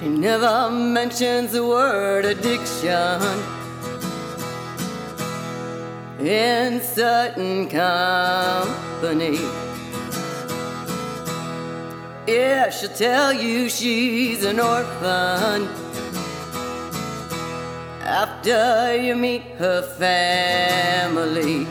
She never mentions the word addiction in certain company. Yeah, she'll tell you she's an orphan after you meet her family.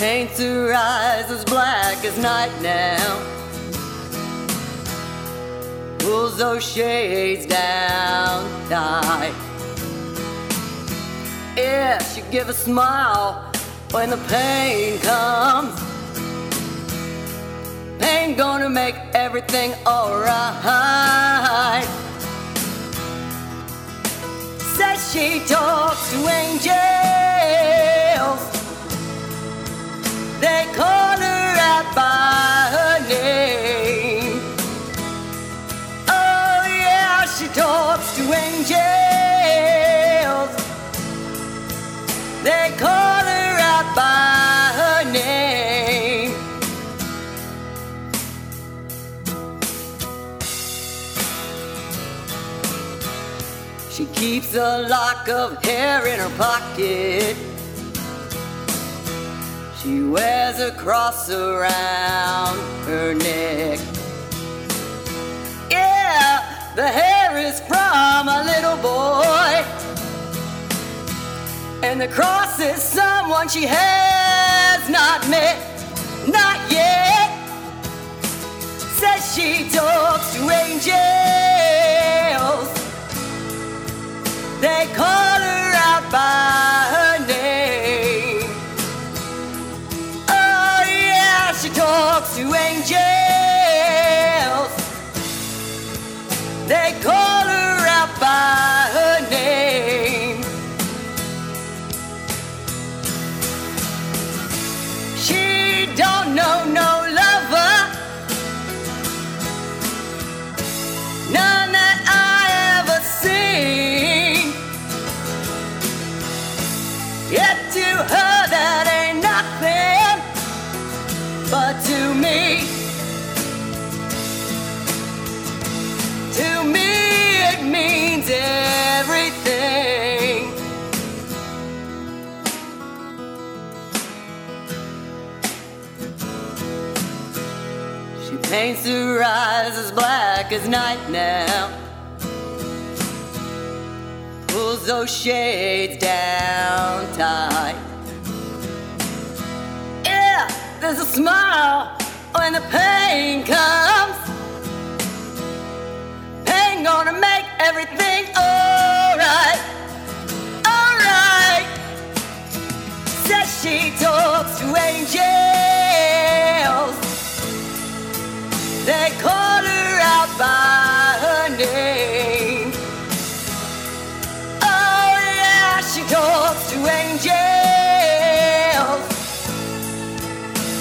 Paints her eyes as black as night now. Pulls those shades down tight. Yeah, she give a smile when the pain comes. Pain gonna make everything alright. Says she talks to angels. Talks to angels. They call her out by her name. She keeps a lock of hair in her pocket. She wears a cross around her neck. Yeah, the hair is from a little boy. And the cross is someone she has not met, not yet. Says she talks to angels. They call her out by her name. Oh, yeah, she talks to angels. They call paints her eyes as black as night now. Pulls those shades down tight. Yeah, there's a smile when the pain comes. Pain gonna make everything alright. Alright. Says They called her out by her name. Oh, yeah, she talks to angels.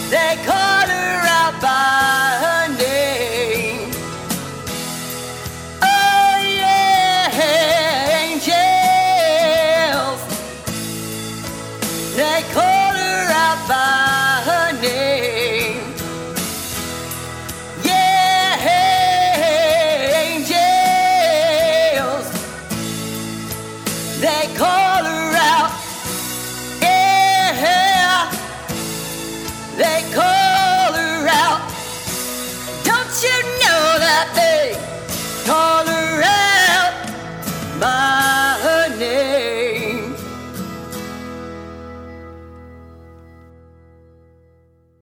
They call